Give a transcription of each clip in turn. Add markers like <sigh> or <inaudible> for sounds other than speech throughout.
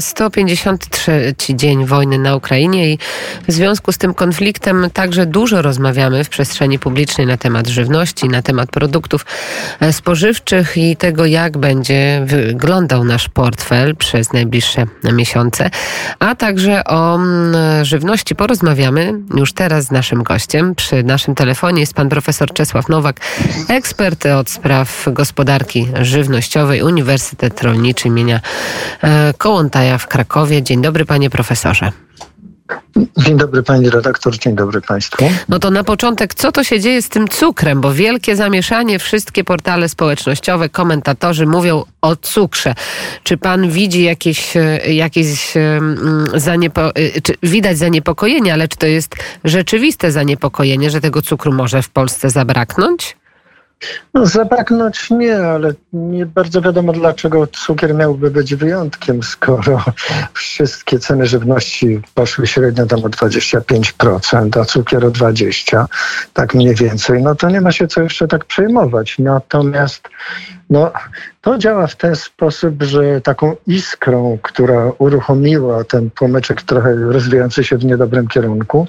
153 dzień wojny na Ukrainie i w związku z tym konfliktem także dużo rozmawiamy w przestrzeni publicznej na temat żywności, na temat produktów e, spożywczych i tego, jak będzie wyglądał nasz portfel przez najbliższe miesiące, a także o mm, żywności porozmawiamy już teraz z naszym gościem. Przy naszym telefonie jest pan profesor Czesław Nowak, ekspert od spraw gospodarki żywnościowej Uniwersytet Rolniczy imienia e, W Krakowie. Dzień dobry, panie profesorze. Dzień dobry pani redaktor, dzień dobry państwu. No to na początek, co to się dzieje z tym cukrem? Bo wielkie zamieszanie, wszystkie portale społecznościowe, komentatorzy mówią o cukrze. Czy pan widzi jakieś, jakieś mm, zaniepo... Y, czy widać zaniepokojenie, ale czy to jest rzeczywiste zaniepokojenie, że tego cukru może w Polsce zabraknąć? No, zabraknąć nie, ale nie bardzo wiadomo, dlaczego cukier miałby być wyjątkiem, skoro wszystkie ceny żywności poszły średnio tam o 25%, a cukier o 20%, tak mniej więcej. No to nie ma się co jeszcze tak przejmować. Natomiast no, to działa w ten sposób, że taką iskrą, która uruchomiła ten płomyczek trochę rozwijający się w niedobrym kierunku,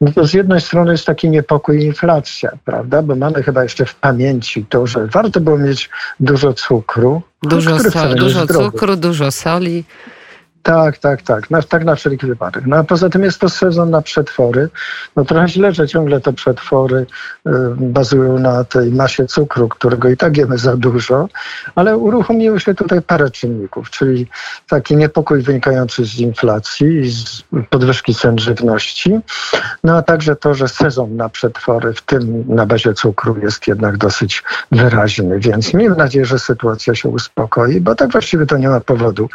no to z jednej strony jest taki niepokój i inflacja, prawda? Bo mamy chyba jeszcze w pamięci to, że warto było mieć dużo cukru. Dużo, so, dużo cukru, dużo soli. Tak, tak, tak. Na, tak na wszelki wypadek. No a poza tym jest to sezon na przetwory. No trochę źle, że ciągle te przetwory y, bazują na tej masie cukru, którego i tak jemy za dużo, ale uruchomiło się tutaj parę czynników, czyli taki niepokój wynikający z inflacji i z podwyżki cen żywności, no a także to, że sezon na przetwory, w tym na bazie cukru, jest jednak dosyć wyraźny, więc miejmy nadzieję, że sytuacja się uspokoi, bo tak właściwie to nie ma powodu,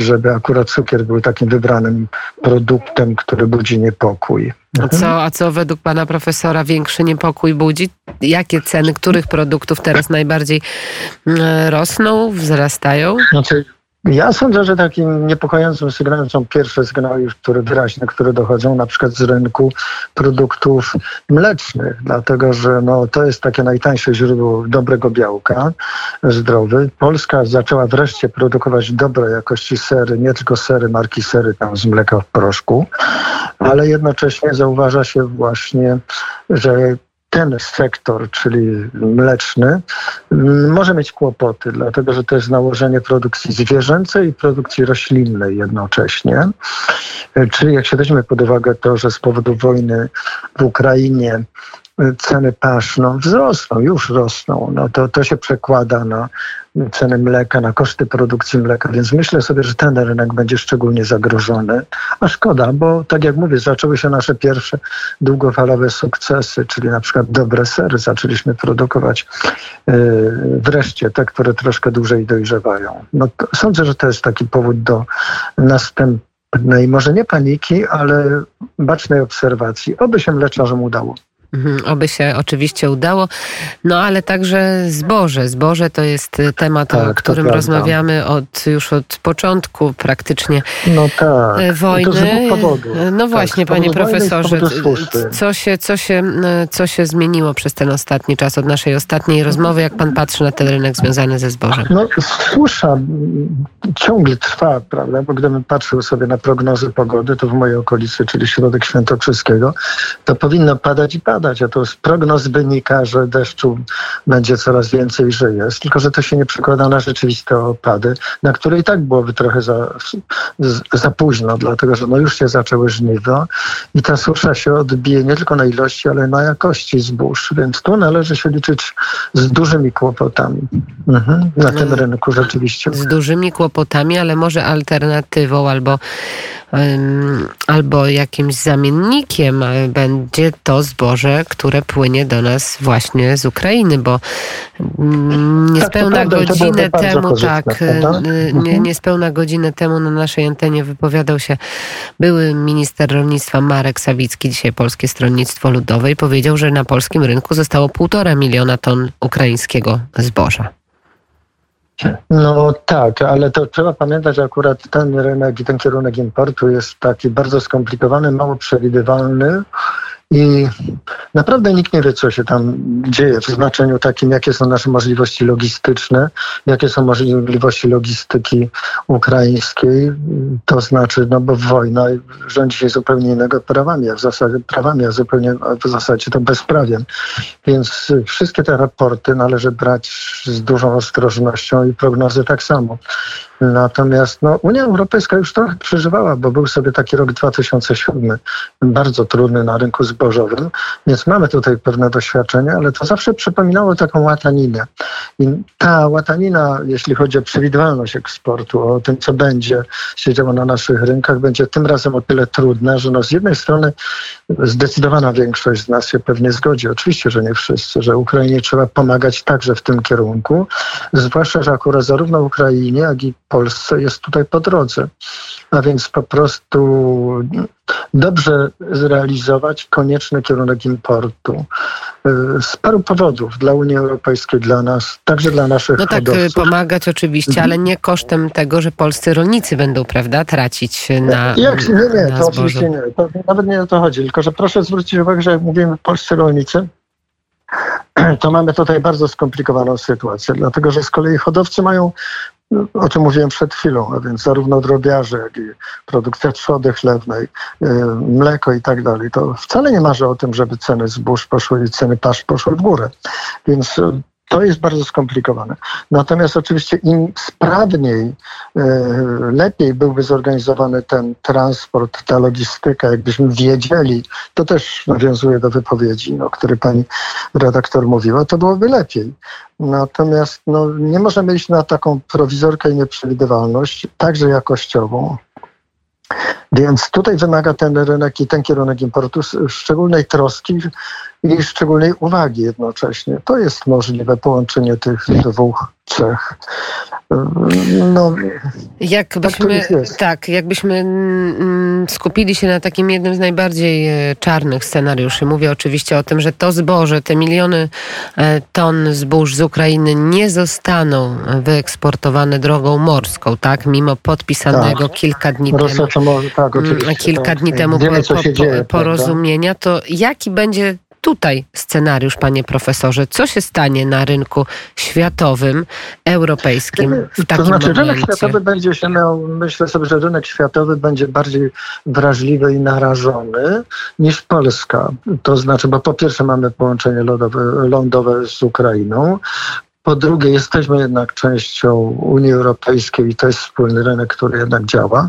żeby akurat cukier był takim wybranym produktem, który budzi niepokój. A co, a co według pana profesora większy niepokój budzi? Jakie ceny których produktów teraz najbardziej mm, rosną, wzrastają? Znaczy, ja sądzę, że takim niepokojącym sygnałem są pierwsze sygnały, które wyraźne, które dochodzą na przykład z rynku produktów mlecznych, dlatego że no, to jest takie najtańsze źródło dobrego białka, zdrowy. Polska zaczęła wreszcie produkować dobrej jakości sery, nie tylko sery marki sery tam z mleka w proszku, ale jednocześnie zauważa się właśnie, że ten sektor, czyli mleczny, może mieć kłopoty, dlatego że to jest nałożenie produkcji zwierzęcej i produkcji roślinnej jednocześnie. Czyli jak się weźmie pod uwagę to, że z powodu wojny w Ukrainie ceny pasz no, wzrosną, już rosną, no to, to się przekłada na ceny mleka, na koszty produkcji mleka, więc myślę sobie, że ten rynek będzie szczególnie zagrożony. A szkoda, bo tak jak mówię, zaczęły się nasze pierwsze długofalowe sukcesy, czyli na przykład dobre sery zaczęliśmy produkować yy, wreszcie te, które troszkę dłużej dojrzewają. No, sądzę, że to jest taki powód do następnej, może nie paniki, ale bacznej obserwacji. Oby się mleczarzom udało. Mhm, oby się oczywiście udało. No ale także zboże. Zboże to jest y, temat, tak, o którym rozmawiamy od, już od początku praktycznie no tak. Y, wojny. No tak, właśnie, panie profesorze, co się, co, się, y, co się zmieniło przez ten ostatni czas, od naszej ostatniej rozmowy, jak pan patrzy na ten rynek związany ze zbożem? No susza ciągle trwa, prawda? Bo gdybym patrzył sobie na prognozy pogody, to w mojej okolicy, czyli środek świętokrzyskiego, to powinno padać i padać padać, a to z prognoz wynika, że deszczu będzie coraz więcej, że jest, tylko że to się nie przekłada na rzeczywiste opady, na które i tak byłoby trochę za, za późno, dlatego że no już się zaczęły żniwo i ta susza się odbije nie tylko na ilości, ale na jakości zbóż, więc tu należy się liczyć z dużymi kłopotami mhm, na tym rynku rzeczywiście. Z dużymi kłopotami, ale może alternatywą albo albo jakimś zamiennikiem będzie to zboże, które płynie do nas właśnie z Ukrainy, bo niespełna tak, godzinę temu, tak, y, nie, mhm. niespełna godzinę temu na naszej antenie wypowiadał się były minister rolnictwa Marek Sawicki, dzisiaj Polskie Stronnictwo Ludowe i powiedział, że na polskim rynku zostało półtora miliona ton ukraińskiego zboża. No tak, ale to trzeba pamiętać, że akurat ten rynek i ten kierunek importu jest taki bardzo skomplikowany, mało przewidywalny I naprawdę nikt nie wie, co się tam dzieje w znaczeniu takim, jakie są nasze możliwości logistyczne, jakie są możliwości logistyki ukraińskiej. To znaczy, no bo wojna rządzi się zupełnie innego prawami, a w zasadzie prawami, a zupełnie w zasadzie to bezprawiem. Więc wszystkie te raporty należy brać z dużą ostrożnością i prognozy tak samo. Natomiast no, Unia Europejska już trochę przeżywała, bo był sobie taki rok 2007, bardzo trudny na rynku zbożowym, więc mamy tutaj pewne doświadczenia, ale to zawsze przypominało taką łataninę. I ta łatanina, jeśli chodzi o przewidywalność eksportu, o tym, co będzie się działo na naszych rynkach, będzie tym razem o tyle trudna, że no, z jednej strony zdecydowana większość z nas się pewnie zgodzi, oczywiście, że nie wszyscy, że Ukrainie trzeba pomagać także w tym kierunku, zwłaszcza, że akurat zarówno Ukrainie, jak i Polsce jest tutaj po drodze. A więc po prostu dobrze zrealizować konieczny kierunek importu. Y, z paru powodów dla Unii Europejskiej, dla nas, także dla naszych No tak, hodowców. pomagać oczywiście, mhm. ale nie kosztem tego, że polscy rolnicy będą, prawda, tracić na Jak, Nie, nie, to oczywiście nie. To nawet nie o to chodzi, tylko że proszę zwrócić uwagę, że jak mówimy polscy rolnicy, <clears throat> to mamy tutaj bardzo skomplikowaną sytuację, dlatego że z kolei hodowcy mają o czym mówiłem przed chwilą, a więc zarówno drobiarze, jak i produkcja trzody chlewnej, y, mleko i tak dalej, to wcale nie marzy o tym, żeby ceny zbóż poszły i ceny pasz poszły w górę. Więc y, to jest bardzo skomplikowane. Natomiast oczywiście im sprawniej, e, lepiej byłby zorganizowany ten transport, ta logistyka, jakbyśmy wiedzieli, to też nawiązuje do wypowiedzi, o której pani redaktor mówiła, to byłoby lepiej. Natomiast no, nie możemy iść na taką prowizorkę i nieprzewidywalność, także jakościową. Więc tutaj wymaga ten rynek i ten kierunek importu szczególnej troski i szczególnej uwagi jednocześnie. To jest możliwe połączenie tych dwóch cech. No, jakbyśmy, tak, tak, jakbyśmy mm, skupili się na takim jednym z najbardziej e, czarnych scenariuszy. Mówię oczywiście o tym, że to zboże, te miliony e, ton zbóż z Ukrainy nie zostaną wyeksportowane drogą morską, tak? Mimo podpisanego tak. kilka dni temu, tak, mm, kilka tak. dni temu Wiemy, po, po, dzieje, porozumienia, to jaki będzie tutaj scenariusz, panie profesorze? Co się stanie na rynku światowym, europejskim w takim To znaczy, momencie? rynek światowy będzie się miał, myślę sobie, że rynek światowy będzie bardziej wrażliwy i narażony niż Polska. To znaczy, bo po pierwsze mamy połączenie lądowe, lądowe z Ukrainą, po drugie, jesteśmy jednak częścią Unii Europejskiej i to jest wspólny rynek, który jednak działa.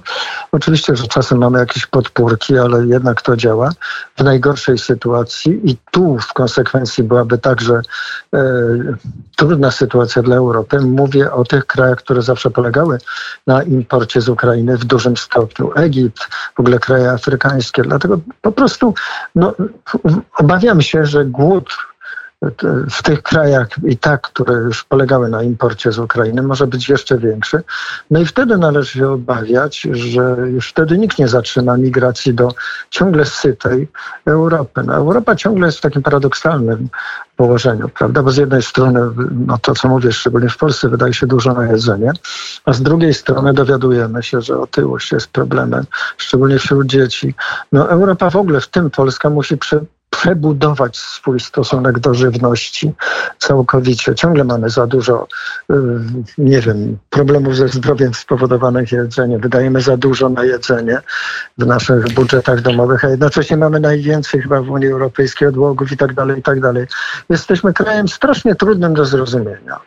Oczywiście, że czasem mamy jakieś podpórki, ale jednak to działa. W najgorszej sytuacji i tu w konsekwencji byłaby także e, trudna sytuacja dla Europy. Mówię o tych krajach, które zawsze polegały na imporcie z Ukrainy w dużym stopniu. Egipt, w ogóle kraje afrykańskie. Dlatego po prostu no, obawiam się, że głód w tych krajach i tak, które już polegały na imporcie z Ukrainy, może być jeszcze większy. No i wtedy należy się obawiać, że już wtedy nikt nie zatrzyma migracji do ciągle sytej Europy. No, Europa ciągle jest w takim paradoksalnym położeniu, prawda? Bo z jednej strony, no to co mówię, szczególnie w Polsce, wydaje się dużo na jedzenie, a z drugiej strony dowiadujemy się, że otyłość jest problemem, szczególnie wśród dzieci. No Europa w ogóle, w tym Polska, musi przy, przebudować swój stosunek do żywności całkowicie. Ciągle mamy za dużo, y, nie wiem, problemów ze zdrowiem spowodowanych jedzeniem. Wydajemy za dużo na jedzenie w naszych budżetach domowych, a jednocześnie mamy najwięcej chyba w Unii Europejskiej odłogów i tak dalej, i tak dalej. Jesteśmy krajem strasznie trudnym do zrozumienia.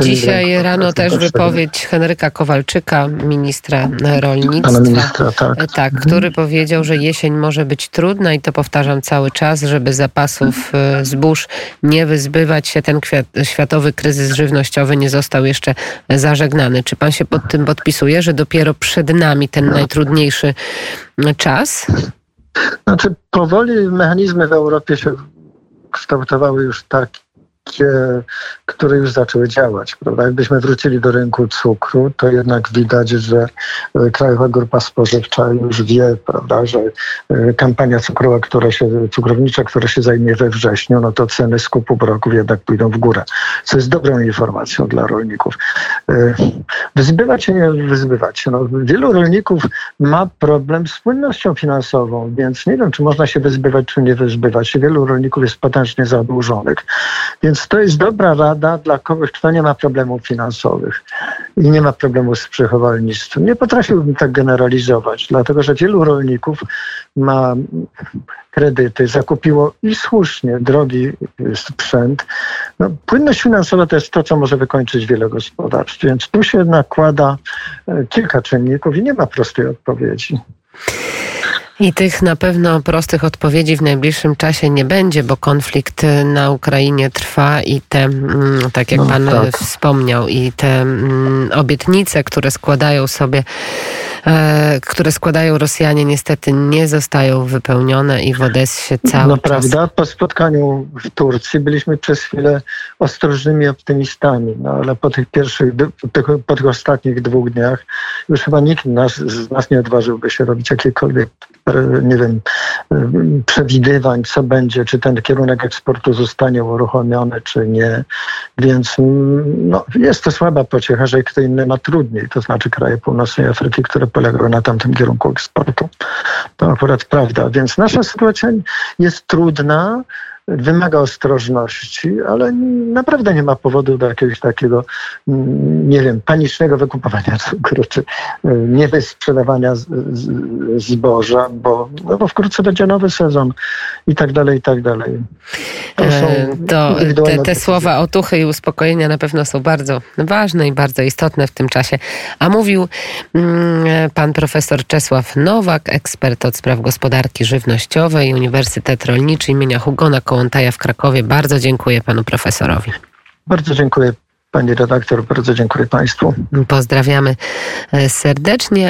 Dzisiaj rano też wypowiedź Henryka Kowalczyka, ministra rolnictwa. Pana ministra, tak. Tak, który powiedział, że jesień może być trudna i to powtarzam cały czas czas, żeby zapasów e, zbóż nie wyzbywać się. Ten światowy kryzys żywnościowy nie został jeszcze zażegnany. Czy pan się pod tym podpisuje, że dopiero przed nami ten najtrudniejszy czas? Znaczy, powoli mechanizmy w Europie się kształtowały już tak, które już zaczęły działać. Prawda? Jakbyśmy wrócili do rynku cukru, to jednak widać, że e, Krajowa Grupa Spożywcza już wie, prawda, że e, kampania cukrowa, która się, cukrownicza, która się zajmie we wrześniu, no to ceny skupu broków jednak pójdą w górę, co jest dobrą informacją dla rolników. E, wyzbywać się, nie wyzbywać się. No, wielu rolników ma problem z płynnością finansową, więc nie wiem, czy można się wyzbywać, czy nie wyzbywać. Wielu rolników jest potężnie zadłużonych. Więc to jest dobra rada dla kogoś, kto nie ma problemów finansowych i nie ma problemu z przechowalnictwem. Nie potrafiłbym tak generalizować, dlatego że wielu rolników ma kredyty, zakupiło i słusznie drogi sprzęt. No, płynność finansowa to jest to, co może wykończyć wiele gospodarstw, więc tu się nakłada e, kilka czynników i nie ma prostej odpowiedzi. I tych na pewno prostych odpowiedzi w najbliższym czasie nie będzie, bo konflikt na Ukrainie trwa i te, mm, tak jak no, pan tak. wspomniał, i te mm, obietnice, które składają sobie, e, które składają Rosjanie, niestety nie zostają wypełnione i w Odessie cały no, czas... prawda, po spotkaniu w Turcji byliśmy przez chwilę ostrożnymi optymistami, no ale po tych pierwszych, po tych ostatnich dwóch dniach już chyba nikt nas, z nas nie odważyłby się robić jakiekolwiek nie wiem, przewidywań, co będzie, czy ten kierunek eksportu zostanie uruchomiony, czy nie. Więc no, jest to słaba pociecha, że kto inny ma trudniej, to znaczy kraje północnej Afryki, które polegały na tamtym kierunku eksportu. To akurat prawda. Więc nasza sytuacja jest trudna wymaga ostrożności, ale naprawdę nie ma powodu do jakiegoś takiego, nie wiem, panicznego wykupowania <laughs> cukru, czy y, niewysprzedawania zboża, bo, no bo wkrótce będzie nowy sezon i tak dalej, i tak dalej. To, e, to te, te słowa otuchy i uspokojenia na pewno są bardzo ważne i bardzo istotne w tym czasie. A mówił mm, pan profesor Czesław Nowak, ekspert od spraw gospodarki żywnościowej, Uniwersytet Rolniczy imienia Hugona Kołątaja w Krakowie. Bardzo dziękuję panu profesorowi. Bardzo dziękuję pani redaktor, bardzo dziękuję państwu. Pozdrawiamy e, serdecznie.